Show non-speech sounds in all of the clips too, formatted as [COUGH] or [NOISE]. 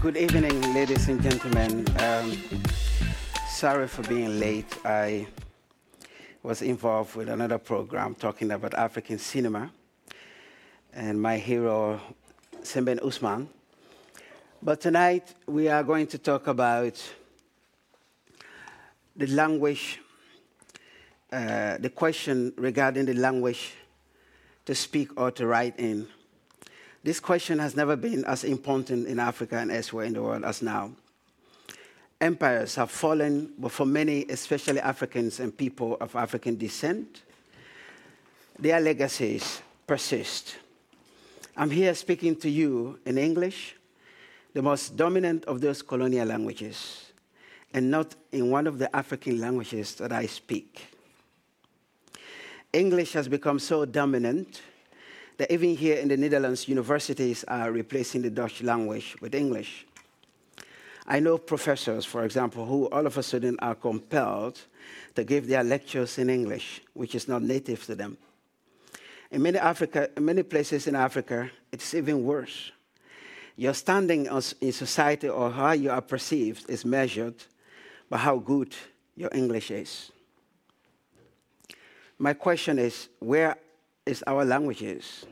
Good evening, ladies and gentlemen. Um, sorry for being late. I was involved with another program talking about African cinema, and my hero, Sembène Ousmane. But tonight we are going to talk about the language, uh, the question regarding the language to speak or to write in. This question has never been as important in Africa and elsewhere in the world as now. Empires have fallen, but for many, especially Africans and people of African descent, their legacies persist. I'm here speaking to you in English, the most dominant of those colonial languages, and not in one of the African languages that I speak. English has become so dominant that even here in the Netherlands, universities are replacing the Dutch language with English. I know professors, for example, who all of a sudden are compelled to give their lectures in English, which is not native to them. In many, Africa, in many places in Africa, it's even worse. Your standing in society or how you are perceived is measured by how good your English is. My question is where is our languages?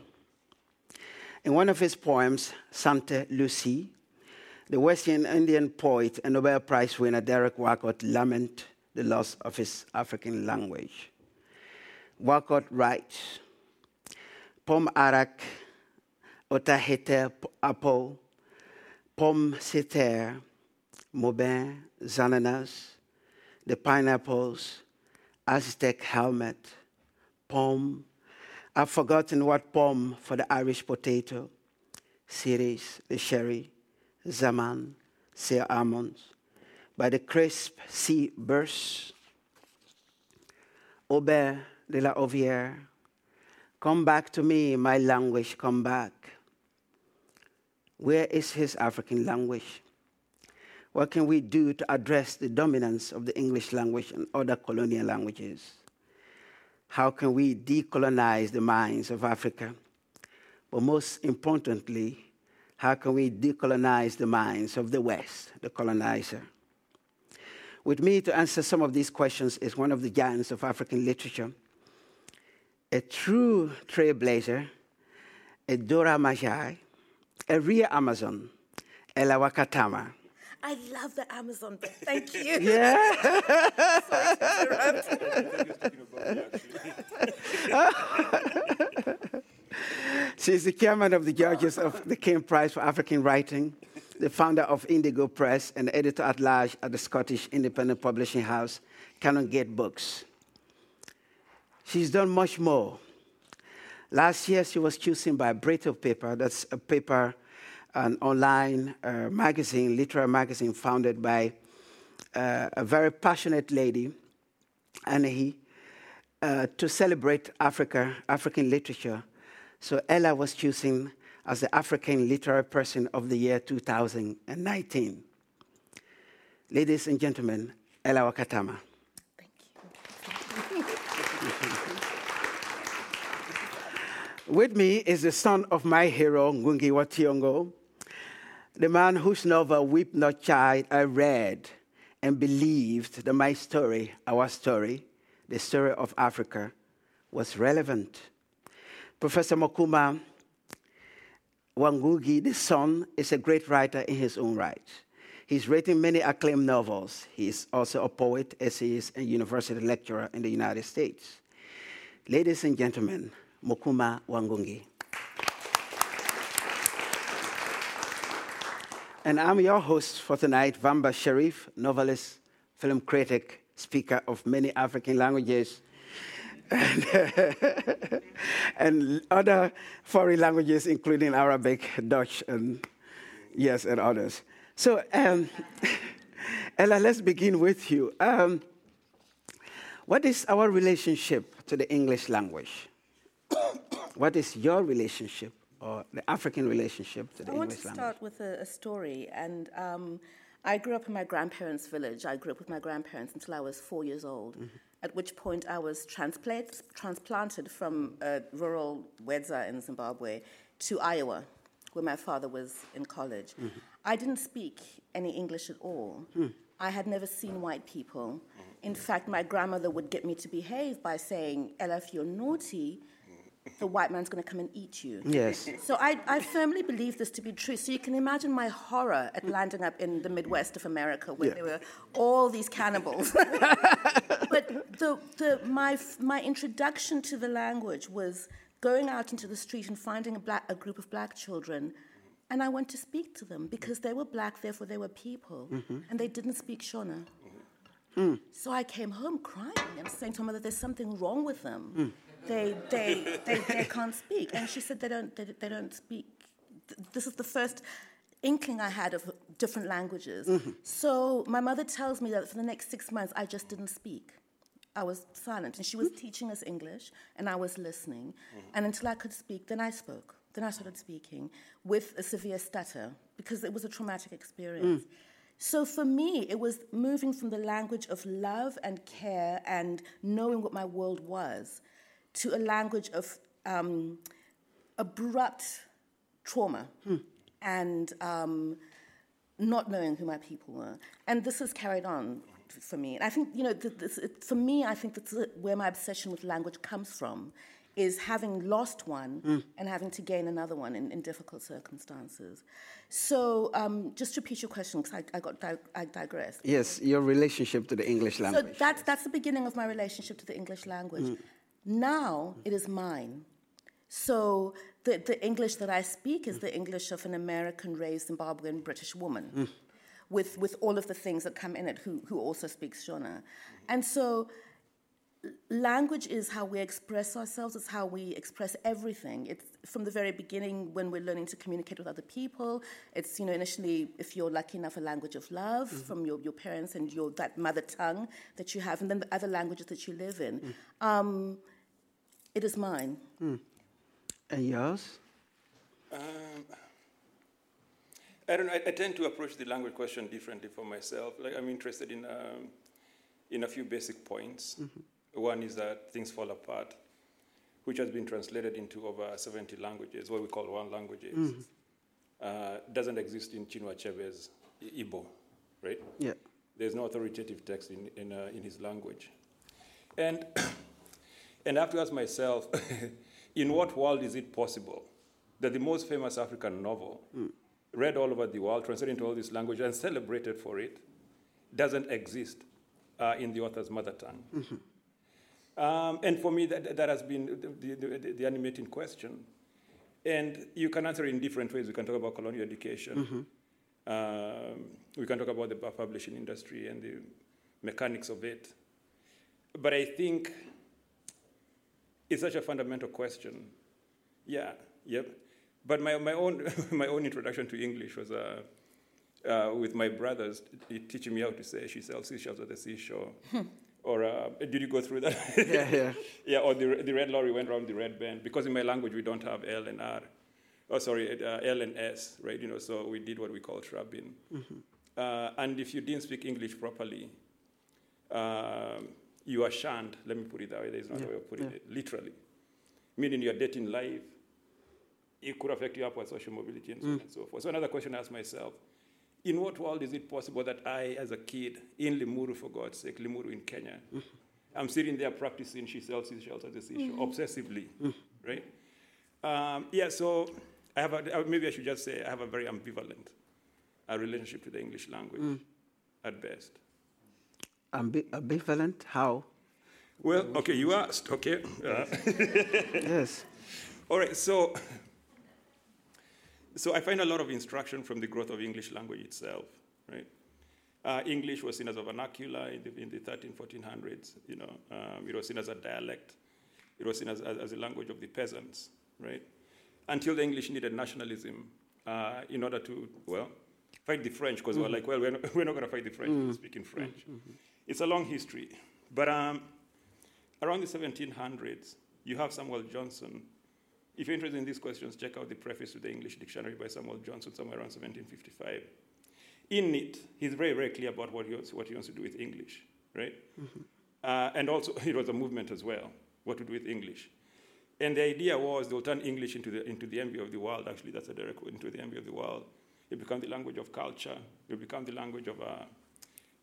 In one of his poems, Sainte Lucie, the West Indian poet and Nobel Prize winner Derek Walcott lament the loss of his African language. Walcott writes, Pom arak, otahete apo, pom seter, mobin, zananas, the pineapples, Aztec helmet, pom. I've forgotten what pom for the Irish potato, ceres, the sherry, zaman, say almonds. By the crisp sea bursts, Aubert de la Ovière, come back to me, my language, come back. Where is his African language? What can we do to address the dominance of the English language and other colonial languages? How can we decolonize the minds of Africa? But most importantly, how can we decolonize the minds of the West, the colonizer? With me to answer some of these questions is one of the giants of African literature, a true trailblazer, a Dora Milaje, a real Amazon, Ellah Wakatama. I love the Amazon bit. Thank you. [LAUGHS] Yeah. [LAUGHS] She's the chairman of the judges of the Caine Prize for African Writing, the founder of Indigo Press, and editor at large at the Scottish independent publishing house, Canongate Books. She's done much more. Last year, she was chosen by Brittle Paper, that's a paper, an online uh, magazine, literary magazine founded by uh, a very passionate lady, Ainehi, uh, to celebrate Africa, African literature. So Ellah was chosen as the African Literary Person of the Year 2019. Ladies and gentlemen, Ellah Wakatama. Thank you. With me is the son of my hero, Ngugi wa Thiong'o, the man whose novel, Weep Not Child, I read and believed that my story, our story, the story of Africa, was relevant. Professor Mokuma Wangugi, the son, is a great writer in his own right. He's written many acclaimed novels. He's also a poet, essayist, and university lecturer in the United States. Ladies and gentlemen, Mokuma Wangungi. And I'm your host for tonight, Vamba Sherif, novelist, film critic, speaker of many African languages, and, [LAUGHS] and other foreign languages, including Arabic, Dutch, and yes, and others. So, um, [LAUGHS] Ellah, let's begin with you. Um, what is our relationship to the English language? What is your relationship or the African relationship to the I want English to language? start with a, a story. And um, I grew up in my grandparents' village. I grew up with my grandparents until I was four years old, at which point I was transplant, transplanted from uh, rural Wedza in Zimbabwe to Iowa, where my father was in college. I didn't speak any English at all. I had never seen white people. In fact, my grandmother would get me to behave by saying, Ellah, if you're naughty, the white man's going to come and eat you. Yes. So I, I firmly believe this to be true. So you can imagine my horror at landing up in the Midwest of America where Yeah. there were all these cannibals. [LAUGHS] but the, the, my, my introduction to the language was going out into the street and finding a, black, a group of black children. And I went to speak to them because they were black, therefore they were people. Mm-hmm. And they didn't speak Shona. Mm. So I came home crying and saying to my mother, "There's something wrong with them. Mm. They, they, they, they can't speak." And she said, "They don't, they, they don't speak." This is the first inkling I had of different languages. Mm-hmm. So my mother tells me that for the next six months, I just didn't speak. I was silent, and she was hmm? teaching us English, and I was listening. Mm-hmm. And until I could speak, then I spoke. Then I started speaking with a severe stutter because it was a traumatic experience. Mm. So for me, it was moving from the language of love and care and knowing what my world was to a language of um, abrupt trauma and um, not knowing who my people were. And this has carried on for me. And I think, you know, th- this, it, for me, I think that's where my obsession with language comes from, is having lost one and having to gain another one in, in difficult circumstances. So um, just to repeat your question, because I, I, got di- I digressed. Yes, your relationship to the English language. So that's, that's the beginning of my relationship to the English language. Now it is mine. So the, the English that I speak is the English of an American raised Zimbabwean British woman. With, with all of the things that come in it, who, who also speaks Shona. And so language is how we express ourselves it's how we express everything it's from the very beginning when we're learning to communicate with other people it's you know initially if you're lucky enough a language of love from your, your parents and your that mother tongue that you have and then the other languages that you live in um, it is mine and yours? Um, I don't know. I, I tend to approach the language question differently for myself. Like I'm interested in um, in a few basic points. One is that things fall apart, which has been translated into over 70 languages, what we call one languages. Uh, doesn't exist in Chinua Achebe's I- Igbo, right? Yeah. There's no authoritative text in, in, uh, in his language. And, and I have to ask myself, [LAUGHS] in what world is it possible that the most famous African novel, read all over the world, translated into all these languages, and celebrated for it, doesn't exist uh, in the author's mother tongue? Um, and for me, that, that has been the, the, the, animating question. And you can answer in different ways. We can talk about colonial education. Um, we can talk about the publishing industry and the mechanics of it. But I think it's such a fundamental question. Yeah, yep. But my, my, own, [LAUGHS] my own introduction to English was uh, uh, with my brothers teaching me how to say she sells seashells at the seashore. or uh, did you go through that? [LAUGHS] Yeah, yeah. [LAUGHS] yeah, or the, the red lorry went around the red band. Because in my language we don't have L and R. Oh, sorry, uh, L and S, right? You know, so we did what we call shrubbing. Uh, and if you didn't speak English properly, um, you are shunned. Let me put it that way. There's no other way of putting yeah. it. Literally, meaning your dating life, it could affect your upward social mobility and so on mm. and so forth. So another question I ask myself: In what world is it possible that I, as a kid in Limuru, for God's sake, Limuru in Kenya, mm. I'm sitting there practicing she sells seashells at the seashore mm. obsessively, right? Um, yeah, so I have a, maybe I should just say I have a very ambivalent uh, relationship to the English language at best. Ambi- ambivalent? How? Well, okay, you asked, okay. Uh, [LAUGHS] yes. all right, so, so I find a lot of instruction from the growth of English language itself, right? Uh, English was seen as a vernacular in the, in the 13, 1400s, you know. Um, it was seen as a dialect. It was seen as, as, as a language of the peasants, right? Until the English needed nationalism uh, in order to, well, fight the French, because we're like, well, we're not, [LAUGHS] we're not going to fight the French, we're speaking French. It's a long history. But um, around the 1700s, you have Samuel Johnson If you're interested in these questions, check out the preface to the English Dictionary by Samuel Johnson, somewhere around 1755. In it, he's very, very clear about what he wants, what he wants to do with English, right? Mm-hmm. Uh, and also, [LAUGHS] it was a movement as well, what to do with English. And the idea was they'll turn English into the, into the envy of the world. Actually, that's a direct into the envy of the world. It become the language of culture. It become the language of, uh,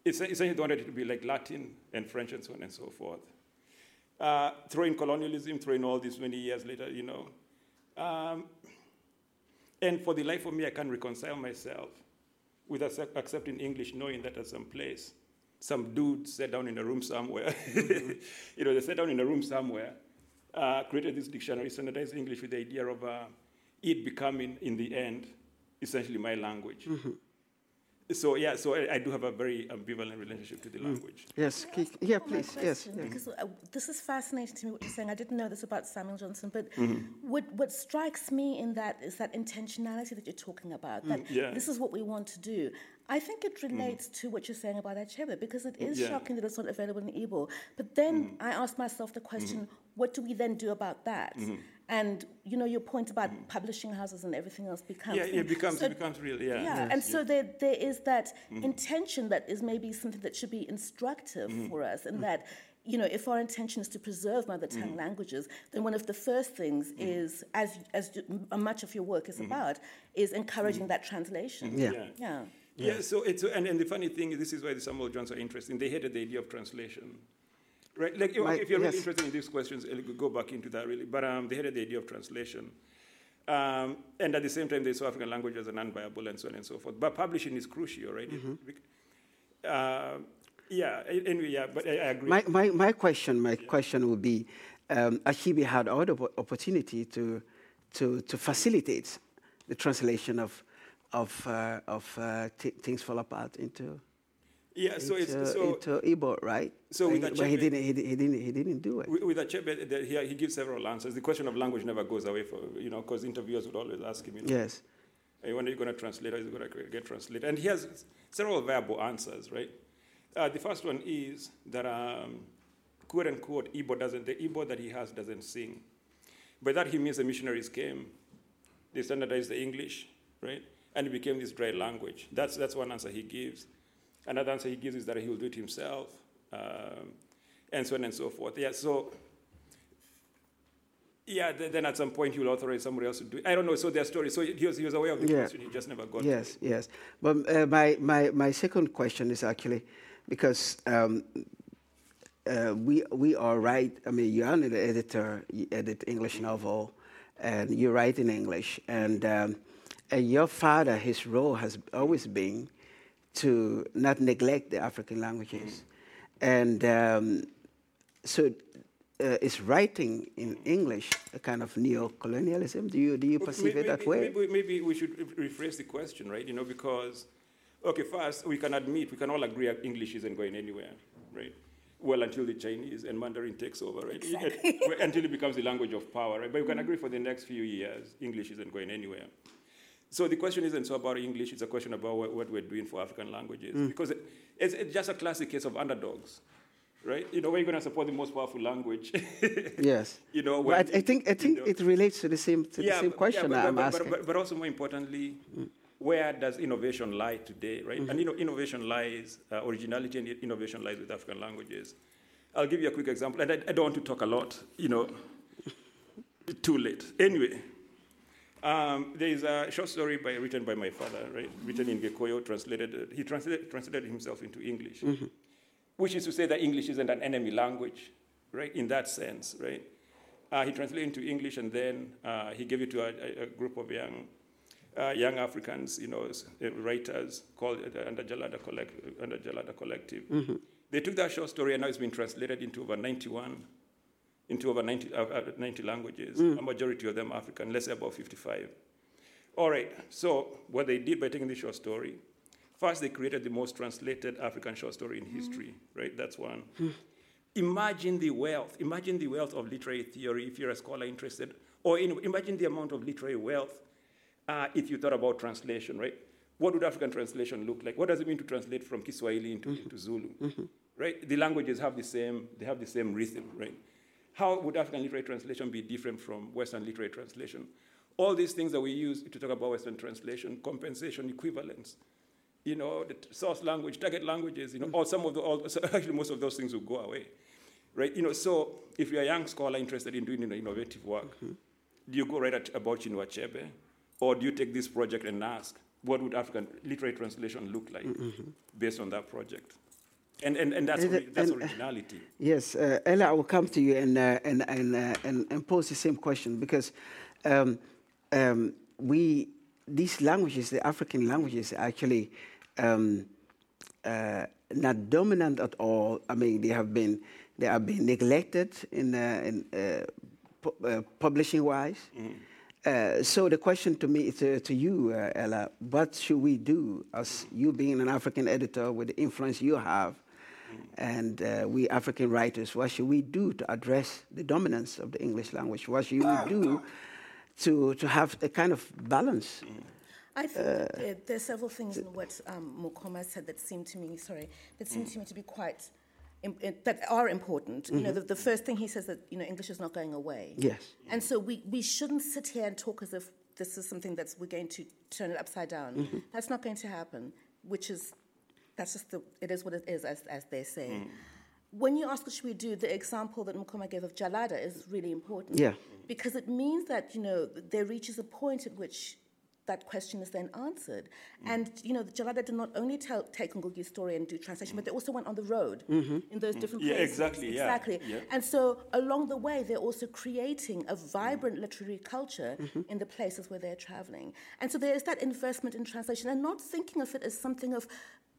essentially they wanted it to be like Latin and French and so on and so forth. Uh, throw in colonialism, throw in all this many years later, you know. Um, and for the life of me, I can't reconcile myself with accepting English, knowing that at some place, some dude sat down in a room somewhere. [LAUGHS] you know, they sat down in a room somewhere, uh, created this dictionary, standardized English with the idea of uh, it becoming, in the end, essentially my language. Mm-hmm. So yeah, so I, I, do have a very ambivalent relationship to the mm. language. Yes, yeah, please, yes. Yeah. Because uh, this is fascinating to me what you're saying. I didn't know this about Samuel Johnson, but mm-hmm. what what strikes me in that is that intentionality that you're talking about. That mm, yeah. this is what we want to do. I think it mm-hmm. relates mm. to what you're saying about Achebe because it is yeah. shocking that it's not available in Igbo. But then mm. I ask myself the question: mm-hmm. What do we then do about that? Mm-hmm. And you know your point about mm. publishing houses and everything else becomes yeah, it becomes so, it becomes real yeah. Yeah, yes, and so there there is that mm-hmm. intention that is maybe something that should be instructive mm-hmm. for us, and mm-hmm. that you know, if our intention is to preserve mother tongue mm. languages, then one of the first things mm. is, as as much of your work is mm. about, is encouraging mm. that translation. Yeah. yeah. yeah. Yeah, so it's, and, and the funny thing is, this is why the Samuel Johns are interesting. They hated the idea of translation. Right? Like, My, if you're yes. really interested in these questions, go back into that really. But um, they had the idea of translation. Um, and at the same time, they saw African language as non-viable and so on and so forth. But publishing is crucial, right? Mm-hmm. Uh, yeah, anyway, yeah, but I, I, agree. My, my, my question, my yeah. question would be, um, Achebe had the opportunity to, to, to facilitate the translation of, of, uh, of uh, t- things fall apart into yeah, so into, it's so into Igbo, right? So with but he didn't, he, he, didn't, he didn't do it. With Achebe, he, he gives several answers. The question of language never goes away for you know because interviewers would always ask him. You know, yes. When are you going to translate? Or is it going to get translated? And he has several viable answers, right? Uh, the first one is that um, quote unquote Igbo doesn't the Igbo that he has doesn't sing. By that he means the missionaries came, they standardized the English, right? And it became this dry language. That's that's one answer he gives. Another answer he gives is that he will do it himself, um, and so on and so forth. Yeah, so yeah, then at some point he will authorize somebody else to do it. I don't know. So their story. So he was, he was aware of the yeah. question. He just never got. Yes, yes. But uh, my, my my second question is actually because um, uh, we we are right. I mean, you're an editor. You edit English novel, and you write in English. And, um, and your father, his role has always been to not neglect the African languages. And um, so uh, is writing in English a kind of neo-colonialism? Do you, do you perceive maybe, it that way? Maybe, maybe, we should rephrase the question, right? You know, because, okay, first, we can admit, we can all agree English isn't going anywhere, right? Well, until the Chinese and Mandarin takes over, right? Exactly. [LAUGHS] until it becomes the language of power, right? But we can agree for the next few years, English isn't going anywhere. So the question isn't so about English, it's a question about what, what we're doing for African languages. Mm. Because it, it's, it's, just a classic case of underdogs, right? You know, we're going to support the most powerful language. [LAUGHS] yes. You know, when, I, I, think, I think know, it relates to the same, to yeah, the same question yeah, but, I'm but, asking. But, but, also more importantly, mm. where does innovation lie today, right? Mm-hmm. And you know, innovation lies, uh, originality and innovation lies with African languages. I'll give you a quick example, and I, I don't want to talk a lot, you know, [LAUGHS] too late. Anyway, um, there is a short story by, written by my father, right? Written in Gikuyu, translated. Uh, he translated, translated himself into English, mm-hmm. which is to say that English isn't an enemy language, right? In that sense, right? Uh, he translated into English, and then uh, he gave it to a, a group of young, uh, young Africans, you know, uh, writers called uh, under Jalada, Collect- under Jalada Collective. Mm-hmm. They took that short story, and now it's been translated into over 91 into over 90, uh, uh 90 languages, mm. a majority of them African, let's say about 55. All right, so what they did by taking this short story, first they created the most translated African short story in history, right? That's one. Mm. Imagine the wealth, imagine the wealth of literary theory if you're a scholar interested, or in, imagine the amount of literary wealth uh, if you thought about translation, right? What would African translation look like? What does it mean to translate from Kiswahili into, mm-hmm. into Zulu? Mm-hmm. Right? The languages have the same, they have the same rhythm, right? How would African literary translation be different from Western literary translation? All these things that we use to talk about Western translation, compensation, equivalence, you know, the source language, target languages, you know, all some of the, all, [LAUGHS] actually most of those things will go away, right? You know, so if you're a young scholar interested in doing you know, innovative work, mm-hmm. do you go right at, about Chinua Achebe, or do you take this project and ask, what would African literary translation look like mm-hmm. based on that project? And, and, and that's, and, that's and, originality. Yes, uh, Ellah, I will come to you and, uh, and, and, uh, and, and, pose the same question because um, um, we, these languages, the African languages, actually um, uh, not dominant at all. I mean, they have been, they have been neglected in, uh, in uh, pu- publishing wise. Uh, so the question to me, to, to you, uh, Ellah, what should we do as you being an African editor with the influence you have, and uh, we African writers, what should we do to address the dominance of the English language? What should we do to, to have a kind of balance? I think uh, there, there, are several things in what um, Mukoma said that seem to me, sorry, that seem to me to be quite that are important. Mm-hmm. You know, mm-hmm. the, the, first thing he says that you know English is not going away. Yes. And so we, we shouldn't sit here and talk as if this is something that's we're going to turn it upside down. Mm-hmm. That's not going to happen. Which is that's just the it is what it is as as they say. Mm. When you ask what should we do, the example that Mukoma gave of Jalada is really important. Yeah. Because it means that you know there reaches a point at which that question is then answered. Mm. And, you know, Jalada did not only tell, take Ngugi's story and do translation, mm. but they also went on the road mm-hmm. in those mm. different yeah, places. Exactly, exactly. Yeah. yeah. And so along the way, they're also creating a vibrant mm. literary culture mm-hmm. in the places where they're traveling. And so there is that investment in translation and not thinking of it as something of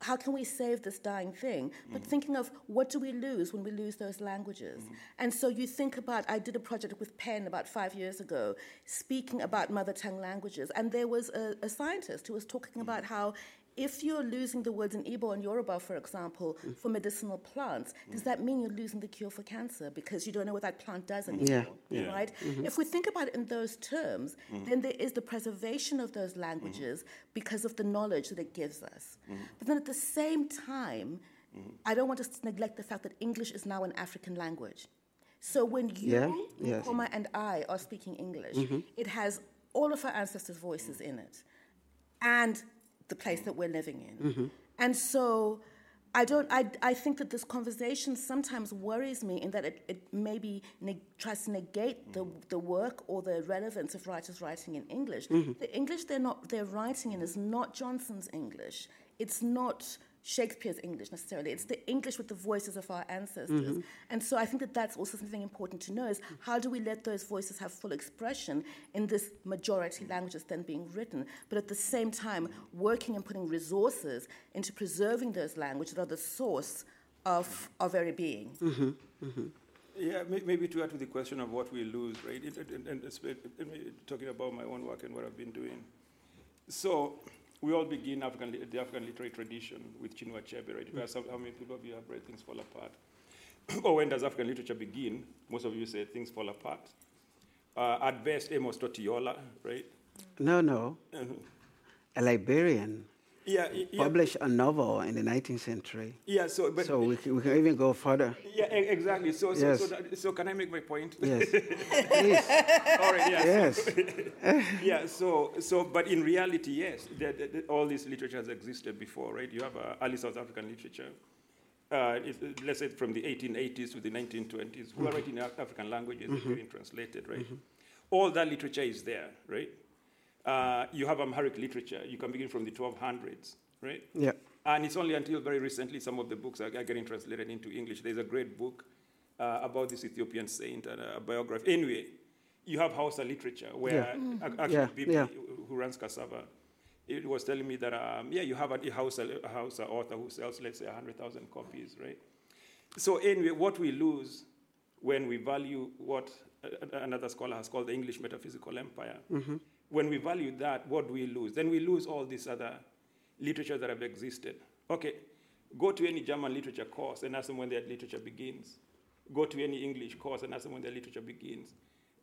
how can we save this dying thing? But mm. thinking of what do we lose when we lose those languages? Mm. And so you think about, I did a project with PEN about five years ago, speaking about mother tongue languages. And there was a, a scientist who was talking mm. about how if you're losing the words in Igbo and Yoruba, for example, for medicinal plants, does that mean you're losing the cure for cancer because you don't know what that plant does anymore? Yeah. yeah. Right? Mm-hmm. If we think about it in those terms, mm. then there is the preservation of those languages because of the knowledge that it gives us. But then at the same time, I don't want us to neglect the fact that English is now an African language. So when you, yeah, yes. and I are speaking English, mm-hmm. it has all of our ancestors' voices in it. And the place that we're living in. Mm-hmm. And so I don't. I, I think that this conversation sometimes worries me in that it, it maybe neg- tries to negate the, the work or the relevance of writers writing in English. Mm-hmm. The English they're not they're writing in is not Johnson's English. It's not Shakespeare's English necessarily. It's the English with the voices of our ancestors. Mm-hmm. And so I think that that's also something important to know is how do we let those voices have full expression in this majority language that's then being written, but at the same time working and putting resources into preserving those languages that are the source of our very being. Mm-hmm. Mm-hmm. Yeah, maybe to add to the question of what we lose, right? And, and, and talking about my own work and what I've been doing. So, we all begin African, the African literary tradition with Chinua Achebe, right? Some, how many people of you have read Things Fall Apart? [CLEARS THROAT] or when does African literature begin? Most of you say Things Fall Apart. Uh, at best, Amos Tutuola, right? No, no. [LAUGHS] A Liberian yeah, yeah, published a novel in the 19th century. Yeah, so but so we can, we can even go further. Yeah, exactly. So so, yes. so, that, so, can I make my point? Yes. [LAUGHS] Please. All right. Yeah. Yes. So, [LAUGHS] yeah. So so but in reality, yes, the, the, the, all this literature has existed before, right? You have uh, early South African literature. Uh, if, let's say from the 1880s to the 1920s, mm-hmm. who are writing African languages mm-hmm. being translated, right? Mm-hmm. All that literature is there, right? Uh, you have Amharic literature. You can begin from the 1200s, right? Yeah. And it's only until very recently some of the books are, getting translated into English. There's a great book uh, about this Ethiopian saint and a biography. Anyway, you have Hausa literature where yeah. Mm-hmm. actually yeah. Bibi, yeah. who runs Cassava, it was telling me that, um, yeah, you have a Hausa, a Hausa author who sells, let's say, 100,000 copies, right? So anyway, what we lose when we value what another scholar has called the English metaphysical empire mm-hmm when we value that, what do we lose? Then we lose all this other literature that have existed. Okay, go to any German literature course and ask them when their literature begins. Go to any English course and ask them when their literature begins.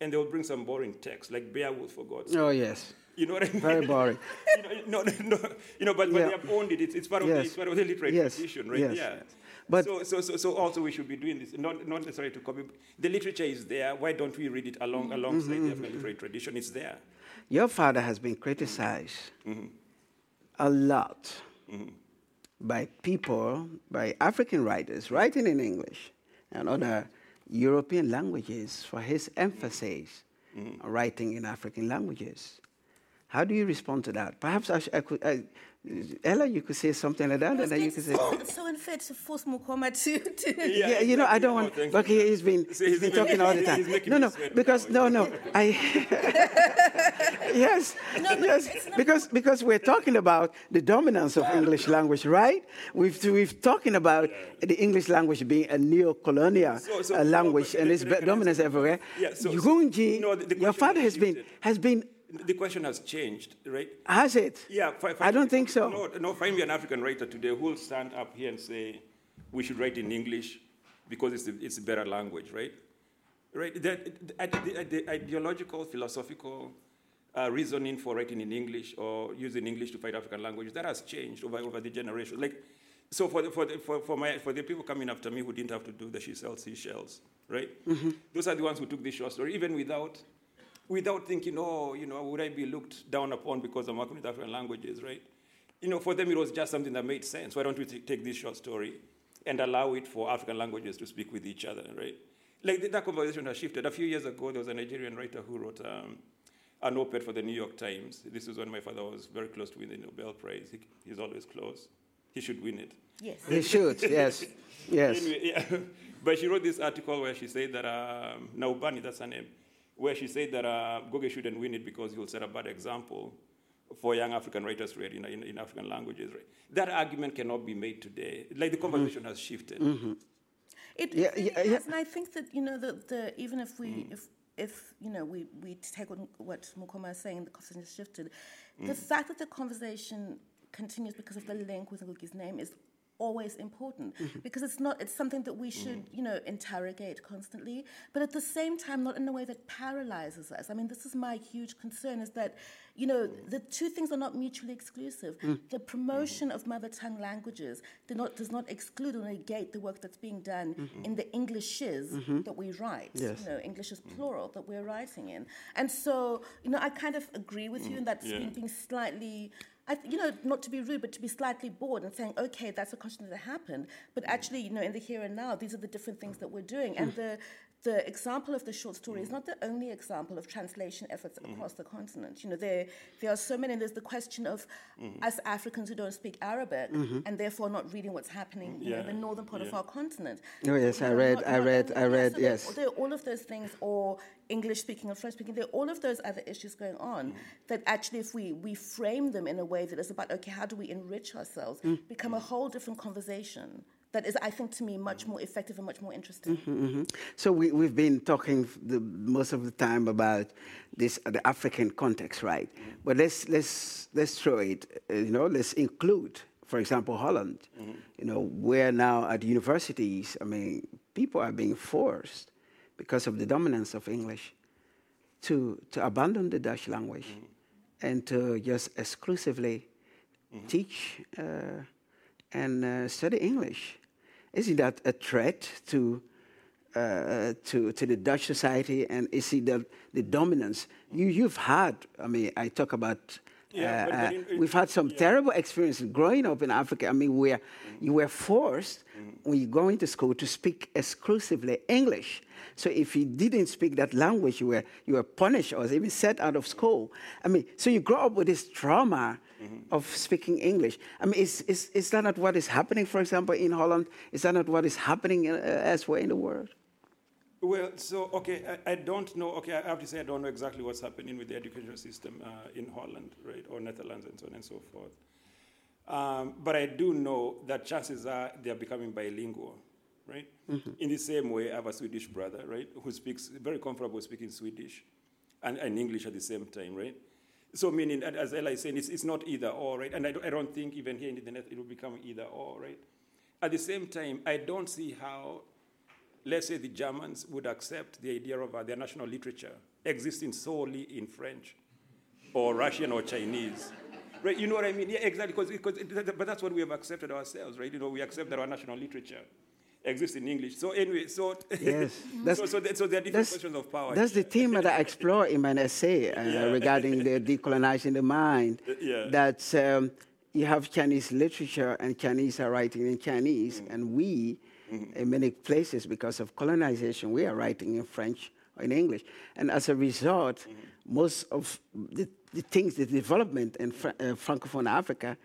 And they'll bring some boring text, like Beowulf, for God's sake. Oh, yes. You know what I mean? Very boring. [LAUGHS] you know, no, no, you know, but, but Yeah. they have owned it. It's, it's, part, of the, Yes. it's part of the literary Yes. tradition, right? Yes. Yeah. But- so, so, so, so also we should be doing this, not, not necessarily to copy. The literature is there. Why don't we read it along, alongside Mm-hmm, the literary tradition? It's there. Your father has been criticized a lot by people, by African writers writing in English and other European languages for his emphasis on writing in African languages. How do you respond to that? Perhaps I, sh- I could, I, Ellah, you could say something like that, and then you could say. It's so unfair to force Mukoma to. to [LAUGHS] Yeah, you know, I don't Oh, want. thank But you. he, he's been, See, he's he's been talking all the time. No, no, because no, no, I. [LAUGHS] yes, but yes, it's not- because because we're talking about the dominance of English language, right? We've we've talking about the English language being a neo-colonial So- so- uh, no, language but and its can I- can I dominance everywhere. Yeah, so- so- Yunji, no, the- the your father has has been has been The question has changed, right? has it? Yeah, I don't think so. No, no, find me an African writer today who will stand up here and say we should write in English because it's a, it's a better language, right? Right. The, the, the ideological, philosophical uh, reasoning for writing in English or using English to fight African languages that has changed over, over the generations. Like, so for the, for, the, for, for, my, for the people coming after me who didn't have to do the she sells seashells, right? Those are the ones who took this short story, even without without thinking, oh, you know, would I be looked down upon because I'm working with African languages, right? You know, for them it was just something that made sense. Why don't we t- take this short story and allow it for African languages to speak with each other, right? Like that conversation has shifted. A few years ago, there was a Nigerian writer who wrote um, an op-ed for the New York Times. This is when my father was very close to winning the Nobel Prize. He, he's always close. He should win it. yes. He should. Yes, [LAUGHS] yes. Anyway, yeah. [LAUGHS] but she wrote this article where she said that um, Nwaubani, that's her name, where she said that uh, Goge shouldn't win it because he will set a bad example for young African writers to read in, in, in African languages. Right? That argument cannot be made today. Like the conversation has shifted. It, Yeah, it really yeah, yeah. has, and I think that you know the, the even if we Mm. if if you know we we take on what Mukoma is saying, the conversation has shifted. Mm. The fact that the conversation continues because of the link with Ngugi's name is always important Mm-hmm. because it's not it's something that we should you know interrogate constantly. But at the same time not in a way that paralyzes us. I mean this is my huge concern is that you know the two things are not mutually exclusive. Mm. The promotion of mother tongue languages do not, does not exclude or negate the work that's being done mm-hmm. in the englishes mm-hmm. that we write Yes. you know english is mm. plural that we're writing in. And so you know i kind of agree with you mm. in that Yeah. being, being slightly I, th- you know, not to be rude, but to be slightly bored and saying, okay, that's a question that happened. But actually, you know, in the here and now, these are the different things that we're doing. And the, the example of the short story is mm. not the only example of translation efforts mm-hmm. across the continent. You know, there, there are so many. There's the question of mm-hmm. us Africans who don't speak Arabic mm-hmm. and therefore not reading what's happening you know, in Yeah, the northern part of our continent. Oh, yes, You I know, read- not- I read- only- I read, so yes. there are all of those things, or English speaking or French speaking, there are all of those other issues going on mm. that actually, if we, we frame them in a way that is about, okay, how do we enrich ourselves, become a whole different conversation that is, I think, to me, much more effective and much more interesting. hmm So we, we've been talking the, most of the time about this uh, the African context, right? But let's let's let's throw it. uh, You know, let's include, for example, Holland. You know, where now at universities, I mean, people are being forced because of the dominance of English to to abandon the Dutch language and to just exclusively teach uh, and uh, study English. Isn't that a threat to, uh, to, to the Dutch society? And is it the, the dominance? You, you've had, I mean, I talk about, Yeah, but- uh, but in- in- we've had some yeah. terrible experiences growing up in Africa. I mean, where you were forced, when you go into school, to speak exclusively English. So if you didn't speak that language, you were, you were punished or even set out of school. I mean, so you grow up with this trauma of speaking English. I mean, is, is, is that not what is happening, for example, in Holland? Is that not what is happening uh, elsewhere in the world? Well, so, okay, I, I don't know, okay, I have to say I don't know exactly what's happening with the educational system uh, in Holland, right, or Netherlands and so on and so forth. Um, but I do know that chances are they're becoming bilingual, right? In the same way, I have a Swedish brother, right, who speaks, very comfortable speaking Swedish and, and English at the same time, right? So meaning, as Ellah is saying, it's, it's not either or, right? And I don't, I don't think even here in the net it will become either or, right? At the same time, I don't see how let's say the Germans would accept the idea of uh, their national literature existing solely in French. or Russian or Chinese. Right, you know what I mean? Yeah, exactly. Because, because, but that's what we have accepted ourselves, right? You know, we accept that our national literature exists in English. So anyway, so yes, [LAUGHS] so, so, so there are different questions of power. That's the theme that I explore in my essay uh, [LAUGHS] yeah. regarding the decolonizing the mind. Yeah. That um, you have Chinese literature and Chinese are writing in Chinese, mm-hmm. and we, mm-hmm. in many places, because of colonization, we are writing in French or in English, and as a result, mm-hmm. most of the, the, things, the development in Fr- uh, Francophone Africa,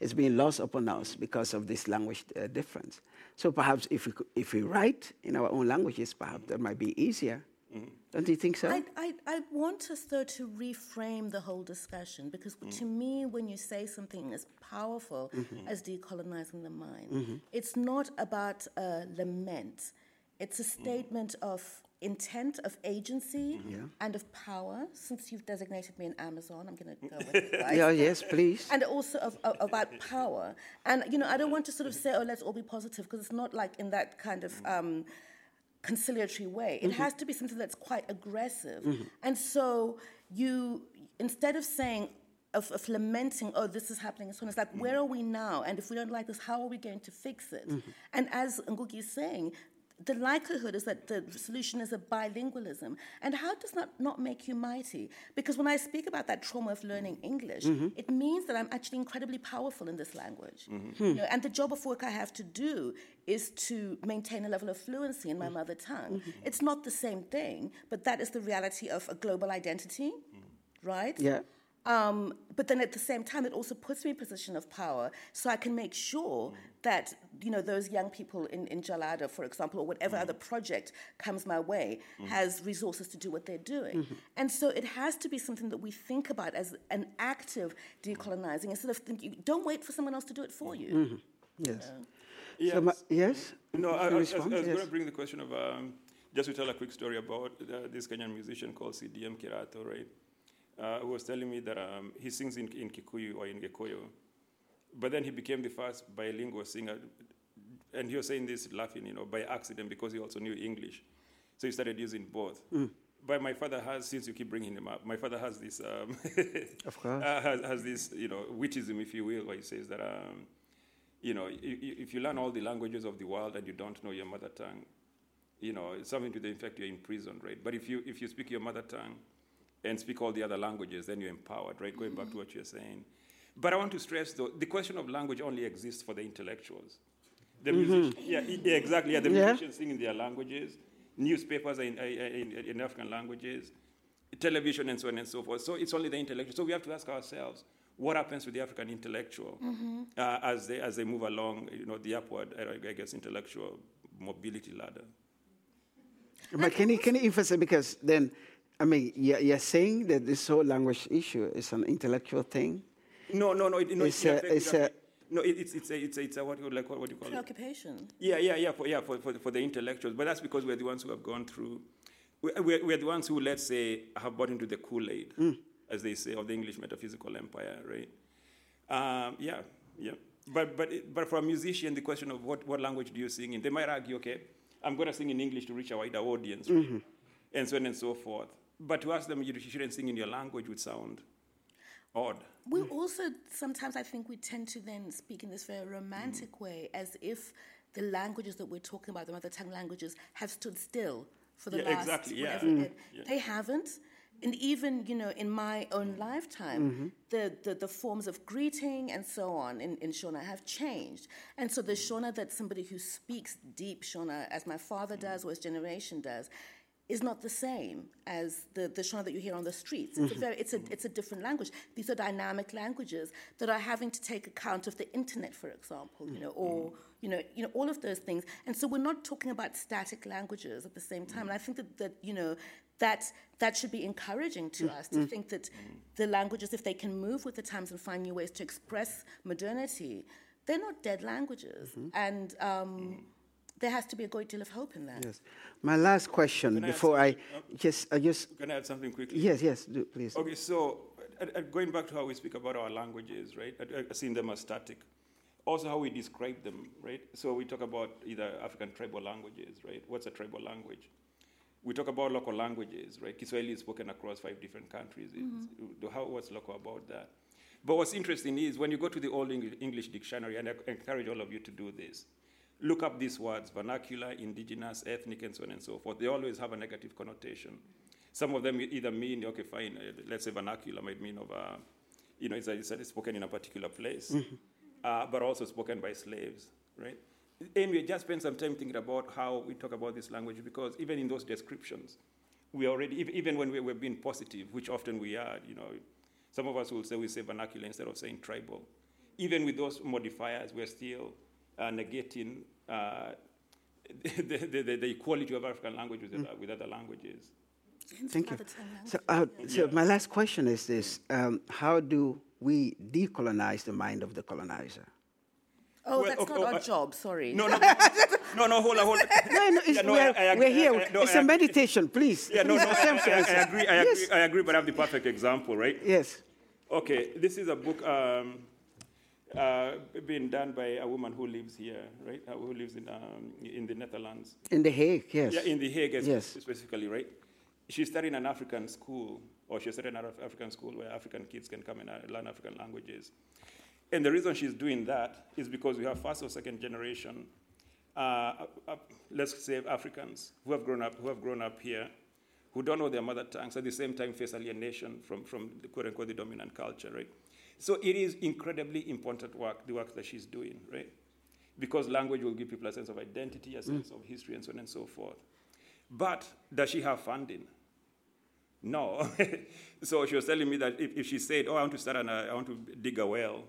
is being lost upon us because of this language uh, difference. So perhaps if we, if we write in our own languages, perhaps that might be easier. Mm-hmm. Don't you think so? I, I, I, want us, though, to reframe the whole discussion because mm to me, when you say something as powerful mm-hmm. as decolonizing the mind, mm-hmm. it's not about a lament, it's a statement of intent of agency yeah. and of power. Since you've designated me an Amazon, I'm going to go with [LAUGHS] it. Right? yeah, yes, please. And also of, of, about power. And you know, I don't want to sort of say, "Oh, let's all be positive," because it's not like in that kind of. Um, conciliatory way. It mm-hmm. has to be something that's quite aggressive. Mm-hmm. And so you, instead of saying, of, of, lamenting, oh, this is happening, and so on, it's like, mm-hmm. where are we now? And if we don't like this, how are we going to fix it? Mm-hmm. And as Ngugi is saying, the likelihood is that the solution is a bilingualism. And how does that not make you mighty? Because when I speak about that trauma of learning English, mm-hmm. it means that I'm actually incredibly powerful in this language. Mm-hmm. You know, and the job of work I have to do is to maintain a level of fluency in my mother tongue. Mm-hmm. It's not the same thing, but that is the reality of a global identity, right? Yeah. Um, but then at the same time, it also puts me in a position of power so I can make sure that, you know, those young people in, in Jalada, for example, or whatever other project comes my way, has resources to do what they're doing. Mm-hmm. And so it has to be something that we think about as an active decolonizing instead of thinking, don't wait for someone else to do it for you. Mm-hmm. Yes. yes. So my, yes? No, I, I, I, was, I was yes. going to bring the question of, um, just to tell a quick story about uh, this Kenyan musician called CDM Kirato, right? Uh, who was telling me that um, he sings in, in Kikuyu or in Gikuyu. But then he became the first bilingual singer. And he was saying this laughing, you know, by accident because he also knew English. So he started using both. Mm. But my father has, since you keep bringing him up, my father has this, um, [LAUGHS] of course, uh, has, has, this, you know, wittism, if you will, where he says that, um, you know, if you learn all the languages of the world and you don't know your mother tongue, you know, it's something to the effect you're in prison, right? But if you if you speak your mother tongue, and speak all the other languages, then you're empowered, right? Going back to what you're saying. But I want to stress, though, the question of language only exists for the intellectuals. The mm-hmm. musicians, yeah, yeah, exactly. Yeah, the yeah. musicians sing in their languages, newspapers are in, in, in, African languages, television, and so on and so forth. So it's only the intellectuals. So we have to ask ourselves, what happens with the African intellectual mm-hmm. uh, as they as they move along, you know, the upward, I guess, intellectual mobility ladder. But can you can you emphasize because then I mean, you're saying that this whole language issue is an intellectual thing? No, no, no. It, no it's, a, it's a, no, it's it's a, it's a, it's a what like what, what do you call Preoccupation. it? Yeah, yeah, yeah, for, yeah, for, for, for the intellectuals. But that's because we're the ones who have gone through. We're, we're the ones who, let's say, have bought into the Kool Aid, mm. as they say, of the English metaphysical empire, right? Um, yeah, yeah. But but but for a musician, the question of what, what language do you sing in, they might argue, okay, I'm going to sing in English to reach a wider audience, right? mm-hmm. and so on and so forth. But to ask them you shouldn't sing in your language would sound odd. We also sometimes I think we tend to then speak in this very romantic mm. way, as if the languages that we're talking about, the mother tongue languages, have stood still for the yeah, last exactly, yeah. Mm. yeah. They haven't. And even, you know, in my own lifetime, mm-hmm. the, the, the, forms of greeting and so on in, in Shona have changed. And so the Shona that somebody who speaks deep Shona, as my father does or his generation does, is not the same as the, the Shona that you hear on the streets. It's, mm-hmm. a very, it's, a, it's a different language. These are dynamic languages that are having to take account of the internet, for example, you know, or you know, you know, all of those things. And so we're not talking about static languages at the same time. And I think that, that you know, that that should be encouraging to us to mm-hmm. think that the languages, if they can move with the times and find new ways to express modernity, they're not dead languages. Mm-hmm. And um, there has to be a great deal of hope in that. Yes. My last question before I, just, I just. Can I add something quickly? Yes, yes, do, please. Okay, so uh, uh, going back to how we speak about our languages, right? Uh, seeing them as static. Also, how we describe them, right? So we talk about either African tribal languages, right? What's a tribal language? we talk about local languages, right? Kiswahili is spoken across five different countries. It's- How, what's local about that? But what's interesting is when you go to the Old English, English Dictionary, and I encourage all of you to do this, look up these words vernacular, indigenous, ethnic, and so on and so forth. They always have a negative connotation. Some of them either mean, okay, fine, uh, let's say vernacular might mean of, uh, you know, it's, it's, it's spoken in a particular place, uh, but also spoken by slaves, right? Anyway, just spend some time thinking about how we talk about this language because even in those descriptions, we already, even when we were being positive, which often we are, you know, some of us will say we say vernacular instead of saying tribal. Even with those modifiers, we're still negating uh, [LAUGHS] the, the, the, the equality of African languages with, other- with other languages. Thank you. Mother tongue language. So, uh, so my last question is this: um, How do we decolonize the mind of the colonizer? Oh, Well, that's okay, not oh, our I- job, sorry. No, no, [LAUGHS] no, no, hold on, hold on. No, no, it's, Yeah, no, we're, I- I agree, we're here. I- I- no, it's I a agree. meditation, please. Yeah, no, no, I, Please I, attempt I, I agree, I yes. agree, I agree, but I have the perfect example, right? Yes. Okay, this is a book um, uh, being done by a woman who lives here, right? Uh, who lives in, um, in the Netherlands. In The Hague, yes. Yeah, in The Hague Yes. specifically, right? She studied in an African school, or she studied in an African school where African kids can come and uh, learn African languages. And the reason she's doing that is because we have first or second generation, uh, uh, uh, let's say Africans who have grown up, who have grown up here, who don't know their mother tongues, at the same time face alienation from, from the quote unquote the dominant culture, right? So it is incredibly important work, the work that she's doing, right? Because language will give people a sense of identity, a mm. sense of history, and so on and so forth. But does she have funding? No. [LAUGHS] so she was telling me that if, if she said, "Oh, I want to start an, uh, I want to dig a well,"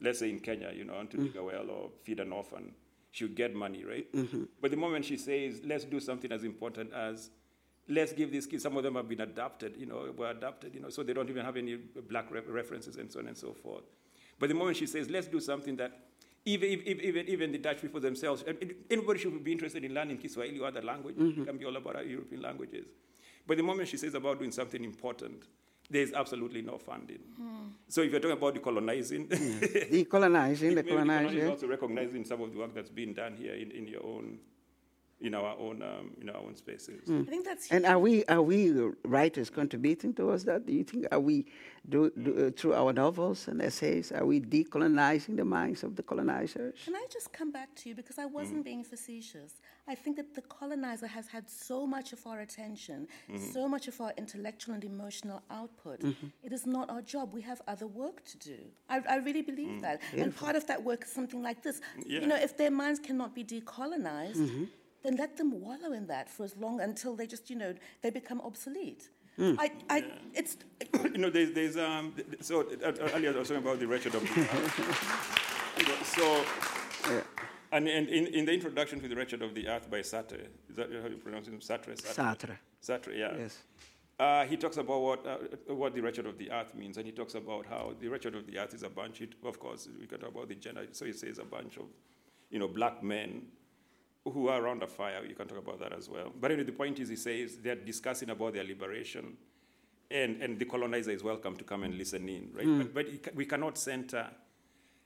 let's say in Kenya, you know, I want to mm. dig a well or feed an orphan, she would get money, right? Mm-hmm. But the moment she says, "Let's do something as important as," let's give these kids. Some of them have been adopted, you know, were adopted, you know, so they don't even have any black re- references and so on and so forth. But the moment she says, "Let's do something that," even even even, even the Dutch people themselves, anybody should be interested in learning Kiswahili or other language. Mm-hmm. It can be all about our European languages. But the moment she says about doing something important, there is absolutely no funding. Hmm. So if you're talking about decolonizing, [LAUGHS] Decolonizing, decolonizing is colonizer. also recognizing some of the work that's being done here in, in your own, in our own, um, in our own spaces. Mm. I think that's And are we, are we writers contributing towards that? Do you think, are we, do, do, uh, through our novels and essays, are we decolonizing the minds of the colonizers? Can I just come back to you because I wasn't mm. being facetious? I think that the colonizer has had so much of our attention, mm-hmm. so much of our intellectual and emotional output. Mm-hmm. It is not our job. We have other work to do. I, I really believe mm. that. And part of that work is something like this. Yeah. You know, if their minds cannot be decolonized, mm-hmm. Then let them wallow in that for as long until they just, you know, they become obsolete. I, I, it's, [COUGHS] you know, there's, there's um, th- th- so uh, uh, earlier I was talking about the wretched of the earth. You know, so, and, and in, in the introduction to the wretched of the earth by Sartre, is that how you pronounce it? Sartre. Sartre. Sartre, yeah. Yes. Uh, he talks about what, uh, what the wretched of the earth means, and he talks about how the wretched of the earth is a bunch. It, of course, we can talk about the gender. So he says a bunch of, you know, black men who are around a fire. You can talk about that as well. But anyway, the point is, he says they're discussing about their liberation, and, and the colonizer is welcome to come and listen in, right? But, but we cannot center,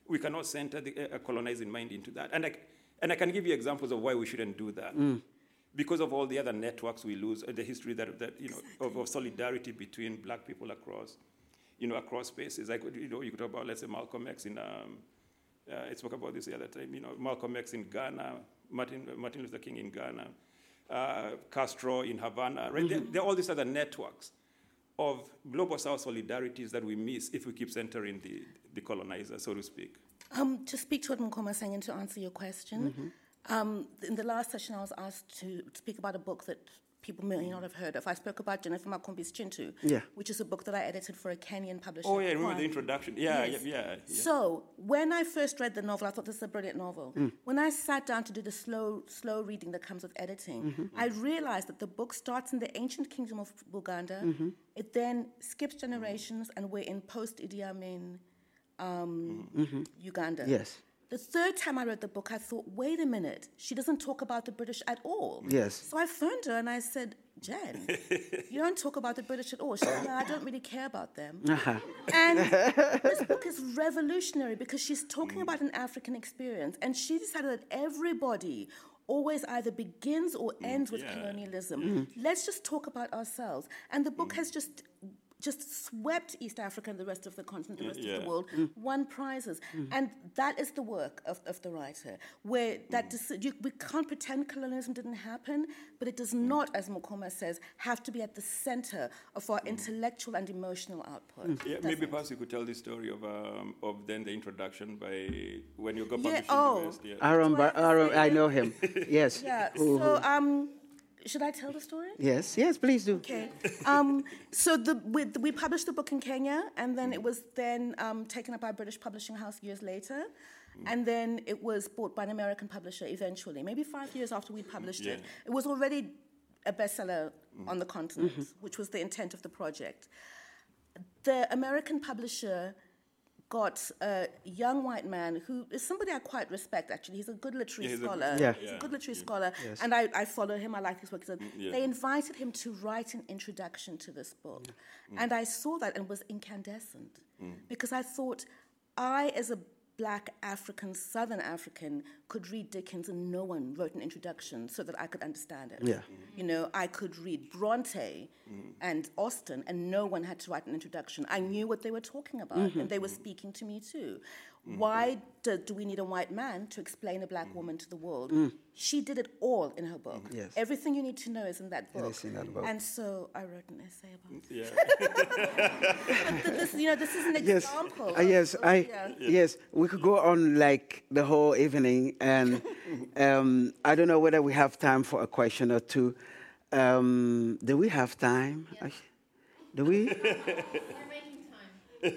we cannot center the uh, colonizing mind into that. And I, and I can give you examples of why we shouldn't do that. Because of all the other networks we lose, uh, the history that, that you know, of, of solidarity between black people across, you know, across spaces. Like, you know, you could talk about, let's say, Malcolm X in, um, uh, I spoke about this the other time, you know, Malcolm X in Ghana, Martin, Martin Luther King in Ghana, uh, Castro in Havana, right? There, there are all these other networks of global South solidarities that we miss if we keep centering the, the colonizer, so to speak. Um, to speak to what was saying and to answer your question, um, in the last session I was asked to speak about a book that people may not have heard of. I spoke about Jennifer Makumbi's Chintu, Yeah. which is a book that I edited for a Kenyan publisher. Oh, yeah, remember Kwani. the introduction? Yeah, Yes. yeah, yeah. yeah. So when I first read the novel, I thought this is a brilliant novel. Mm. When I sat down to do the slow, slow reading that comes with editing, Mm-hmm. I realized that the book starts in the ancient kingdom of Buganda. Mm-hmm. It then skips generations, and we're in post Idi Amin um, Mm-hmm. Uganda. Yes. The third time I read the book, I thought, wait a minute, she doesn't talk about the British at all. Yes. So I phoned her and I said, Jen, [LAUGHS] you don't talk about the British at all. She said, yeah, I don't really care about them. Uh-huh. And [LAUGHS] this book is revolutionary because she's talking about an African experience, and she decided that everybody always either begins or mm. ends with yeah. colonialism. Mm. Let's just talk about ourselves. And the book mm. has just just swept East Africa and the rest of the continent, the rest of the world, mm. won prizes. Mm. And that is the work of, of the writer, where that mm. deci- you, we can't pretend colonialism didn't happen, but it does not, as Mukoma says, have to be at the center of our intellectual and emotional output. Yeah, maybe it? perhaps you could tell the story of um, of then the introduction by when you got Yeah, published oh. in the oh. West. Yeah. Aaron, Do Bar- have Aaron I know him. Yes. [LAUGHS] Yeah, so um, should I tell the story? yes, yes, please do. Okay. Um, so the, we, we published the book in Kenya, and then it was then um, taken up by a British publishing house years later. And then it was bought by an American publisher eventually, maybe five years after we published it. Yeah. It was already a bestseller on the continent, which was the intent of the project. The American publisher got a young white man who is somebody I quite respect, actually. He's a good literary Yeah, he's a- scholar. Yeah. He's a good literary scholar. And I, I follow him, I like his work. So mm, yeah. They invited him to write an introduction to this book. Mm. And I saw that and was incandescent mm. because I thought I, as a black African, Southern African, could read Dickens and no one wrote an introduction so that I could understand it. Yeah. You know, I could read Bronte and Austen and no one had to write an introduction. I knew what they were talking about mm-hmm. and they were speaking to me too. Why do, do we need a white man to explain a black woman to the world? She did it all in her book. Yes. Everything you need to know is in that book. is in that book. And so I wrote an essay about it. Yeah. [LAUGHS] This, you know, this is an Yes, example. uh, yes, of- I yeah. yes. We could go on like the whole evening, and [LAUGHS] um, I don't know whether we have time for a question or two. Um, do we have time? Uh, Do we? [LAUGHS] We're making time.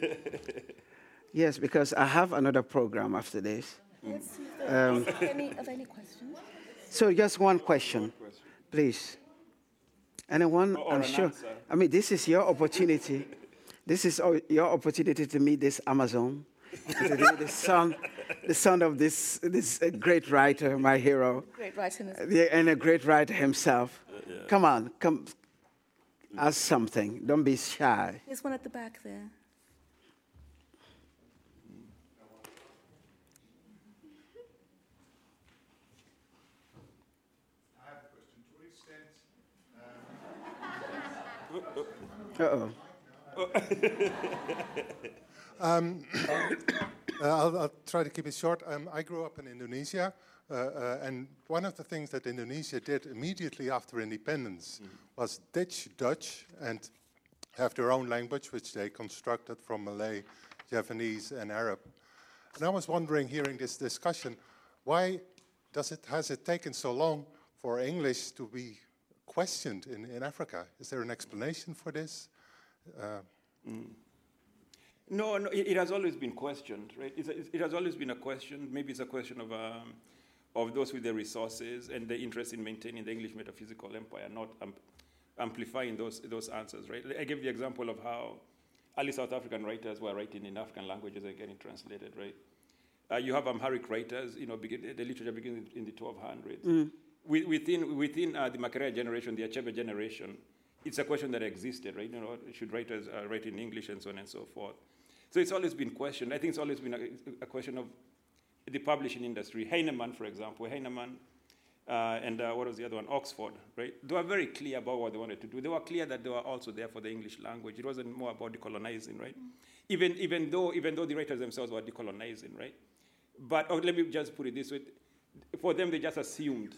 Yes, because I have another program after this. Let's see if there Um, any, any questions. So just one question, please. Anyone? Or I'm an sure. answer. I mean, this is your opportunity. This is your opportunity to meet this Amazon, to meet the son, the son of this this uh, great writer, my hero, Great writing is and a great writer himself. Come on, come. Ask something. Don't be shy. There's one at the back there. I have a question. To what extent Uh oh. [LAUGHS] [COUGHS] Uh, I'll, I'll try to keep it short. Um, I grew up in Indonesia, uh, uh, and one of the things that Indonesia did immediately after independence was ditch Dutch and have their own language, which they constructed from Malay, Javanese, and Arab. And I was wondering, hearing this discussion, why does it has it taken so long for English to be questioned in, in Africa? Is there an explanation for this? No, no, it, it has always been questioned, right? It's a, it has always been a question. Maybe it's a question of, um, of those with the resources and the interest in maintaining the English metaphysical empire, not um, amplifying those, those answers, right? I gave the example of how early South African writers were writing in African languages and getting translated, right? Uh, you have Amharic writers, you know, begin, the literature begins in the 1200s. Wi- Within, within uh, the Makerere generation, the Achebe generation, it's a question that existed, right? You know, should writers uh, write in English and so on and so forth. So it's always been questioned. I think it's always been a, a question of the publishing industry. Heinemann, for example, Heinemann uh, and uh, what was the other one? Oxford, right? They were very clear about what they wanted to do. They were clear that they were also there for the English language. It wasn't more about decolonizing, right? Even, even, though, even though the writers themselves were decolonizing, right? But oh, let me just put it this way. For them, they just assumed,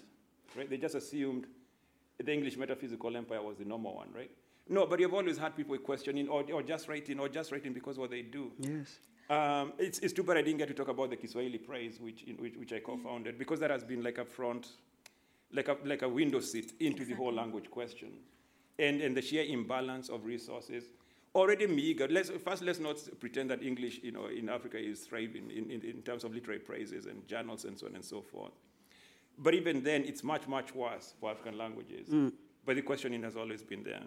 right? They just assumed the English metaphysical empire was the normal one, right? No, but you've always had people questioning or, or just writing or just writing because what they do. Yes. Um, it's, it's too bad I didn't get to talk about the Kiswahili Prize, which, in, which, which I co-founded, because that has been like a front, like a, like a window seat into the whole language question. And, and the sheer imbalance of resources, already meager. Let's, first, let's not pretend that English you know, in Africa is thriving in, in, in terms of literary prizes and journals and so on and so forth. But even then, it's much, much worse for African languages. Mm. But the questioning has always been there.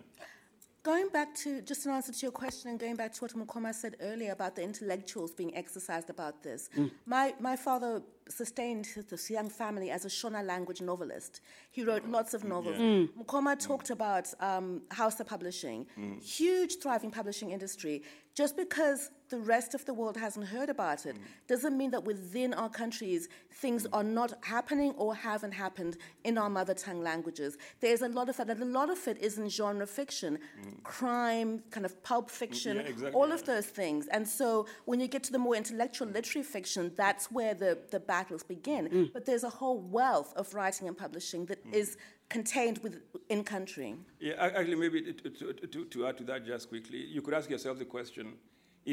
Going back to, just an answer to your question and going back to what Mukoma said earlier about the intellectuals being exercised about this. Mm. My, my father sustained this young family as a Shona language novelist. He wrote lots of novels. Mm. Mukoma talked about um, Hausa publishing, mm. huge thriving publishing industry. Just because the rest of the world hasn't heard about it mm. doesn't mean that within our countries things are not happening or haven't happened in our mother tongue languages. There's a lot of that, and a lot of it is in genre fiction, crime, kind of pulp fiction, Yeah, exactly, all of those things. And so when you get to the more intellectual literary fiction, that's where the, the battles begin. But there's a whole wealth of writing and publishing that is contained within country. Yeah, actually, maybe to, to, to, to add to that just quickly, you could ask yourself the question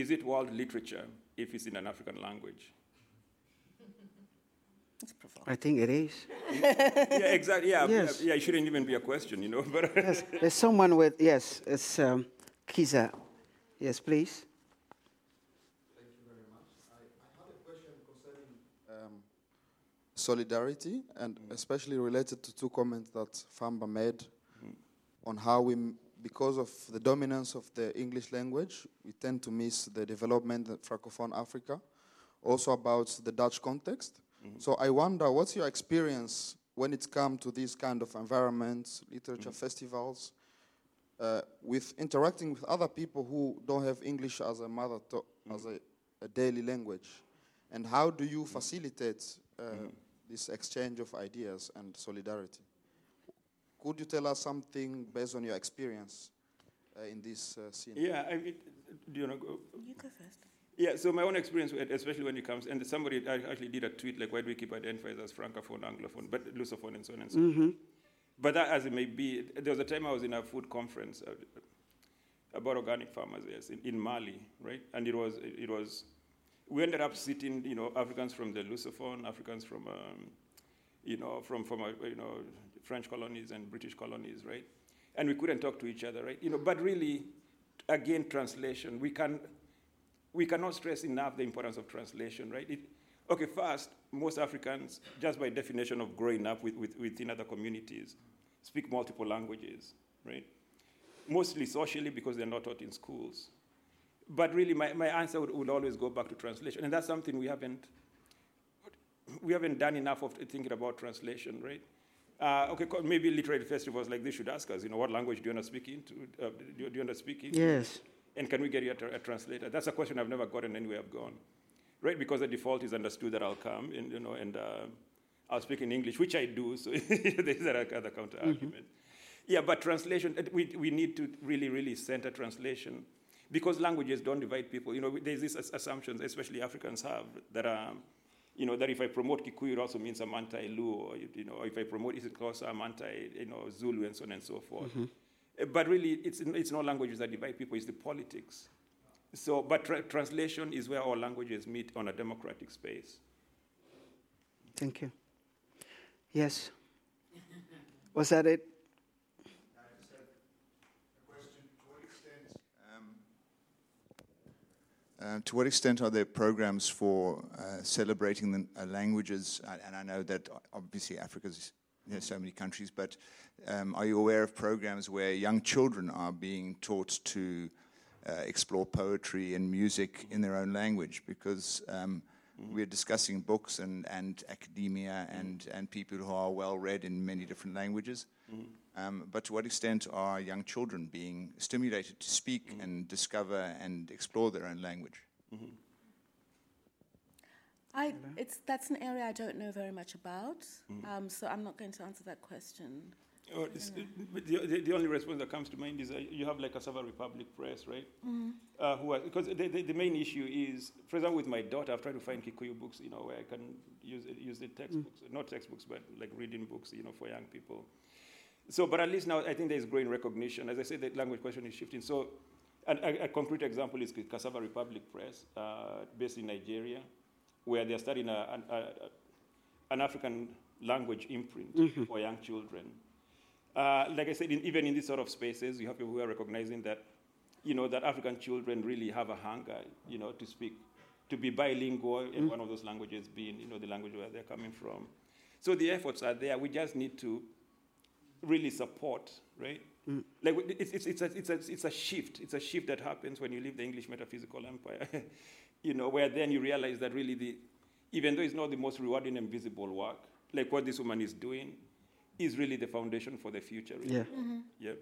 is it world literature if it's in an African language? I think it is. [LAUGHS] yeah, exactly. Yeah, Yes. yeah, yeah, it shouldn't even be a question, you know. [LAUGHS] But Yes, there's someone with, yes, it's um, Kiza. Yes, please. Thank you very much. I, I had a question concerning um, solidarity and mm. especially related to two comments that Vamba made mm. on how we, because of the dominance of the English language, we tend to miss the development of Francophone Africa. Also about the Dutch context. Mm-hmm. So I wonder, what's your experience when it comes to these kind of environments, literature mm. festivals, uh, with interacting with other people who don't have English as a mother as a, a daily language, and how do you facilitate uh, this exchange of ideas and solidarity? Could you tell us something based on your experience uh, in this uh, scene? yeah, I mean, do you want to go? You go first. Yeah, so my own experience, especially when it comes, and somebody I actually did a tweet like, why do we keep identifiers as francophone, anglophone, but lusophone, and so on and so on. But that as it may be, there was a time I was in a food conference uh, about organic farmers, yes, in, in Mali, right? And it was, it was, we ended up sitting, you know, Africans from the lusophone, Africans from, um, you know, from, from uh, you know, French colonies and British colonies, right? And we couldn't talk to each other, right? You know, but really, again, translation, we can, we cannot stress enough the importance of translation, right? It, okay, first, most Africans, just by definition of growing up with, with, within other communities, speak multiple languages, right? Mostly socially because they're not taught in schools. But really, my, my answer would, would always go back to translation. And that's something we haven't, we haven't done enough of thinking about translation, right? Uh, okay, maybe literary festivals like this should ask us, you know, what language do you want to speak into? Uh, do, you- do you want to speak into? Yes. And can we get you a, a translator? That's a question I've never gotten anywhere I've gone, right? Because the default is understood that I'll come, and you know, and uh, I'll speak in English, which I do. So [LAUGHS] there's that other counter argument. Yeah, but translation, we, we need to really, really center translation because languages don't divide people. You know, there's these as- assumptions, especially Africans have, that um, you know, that if I promote Kikuyu, it also means I'm anti-Luo, or, you know, if I promote isiXhosa, I'm anti, you know, Zulu, and so on and so forth. Uh, But really, it's, it's not languages that divide people, it's the politics. So, but tra- translation is where all languages meet on a democratic space. Thank you. Yes. Was that it? question, to what extent, um, uh, to what extent are there programs for uh, celebrating the uh, languages? And, I know that obviously Africa's know, so many countries, but um, are you aware of programs where young children are being taught to uh, explore poetry and music in their own language? Because um, we're discussing books and, and academia and, and people who are well read in many different languages. Um, but to what extent are young children being stimulated to speak and discover and explore their own language? I, it's, that's an area I don't know very much about, um, so I'm not going to answer that question. Oh, it's, but the, the, the only response that comes to mind is uh, you have like a Cassava Republic Press, right? Uh, who are, because the, the, the main issue is, for example, with my daughter, I've tried to find Kikuyu books, you know, where I can use it- use the textbooks, not textbooks, but like reading books, you know, for young people. So, but at least now I think there is growing recognition. As I said, the language question is shifting. So, an, a, a concrete example is Cassava Republic Press, uh, based in Nigeria, where they're starting a, an, a, an African language imprint for young children. Uh, like I said, in, even in these sort of spaces, you have people who are recognizing that, you know, that African children really have a hunger, you know, to speak, to be bilingual in one of those languages being, you know, the language where they're coming from. So the efforts are there. We just need to really support, right? Like it's, it's, it's, a, it's, a, it's a shift. It's a shift that happens when you leave the English metaphysical empire, [LAUGHS] you know, where then you realize that really the, even though it's not the most rewarding and visible work, like what this woman is doing, is really the foundation for the future. Really. Yeah. Yep.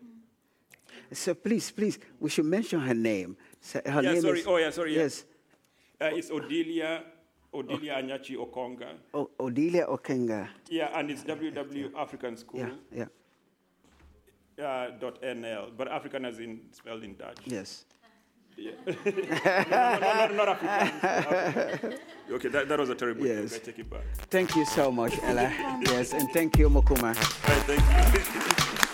So please, please, we should mention her name. So her Yeah, name sorry. is. Oh, yeah, sorry, yeah. Yes. Uh, it's Odilia, Odilia Anyachi Okonga. O- Odilia Okenga. Yeah, and it's www African School Yeah, yeah, uh, dot NL, but African as in spelled in Dutch. yes. Yeah. no, [LAUGHS] no, no, no, not African. [LAUGHS] okay, that, that was a terrible Yes. joke. I take it back. Thank you so much, Ellah. yes, and thank you, Mukoma. Right, thank you. [LAUGHS]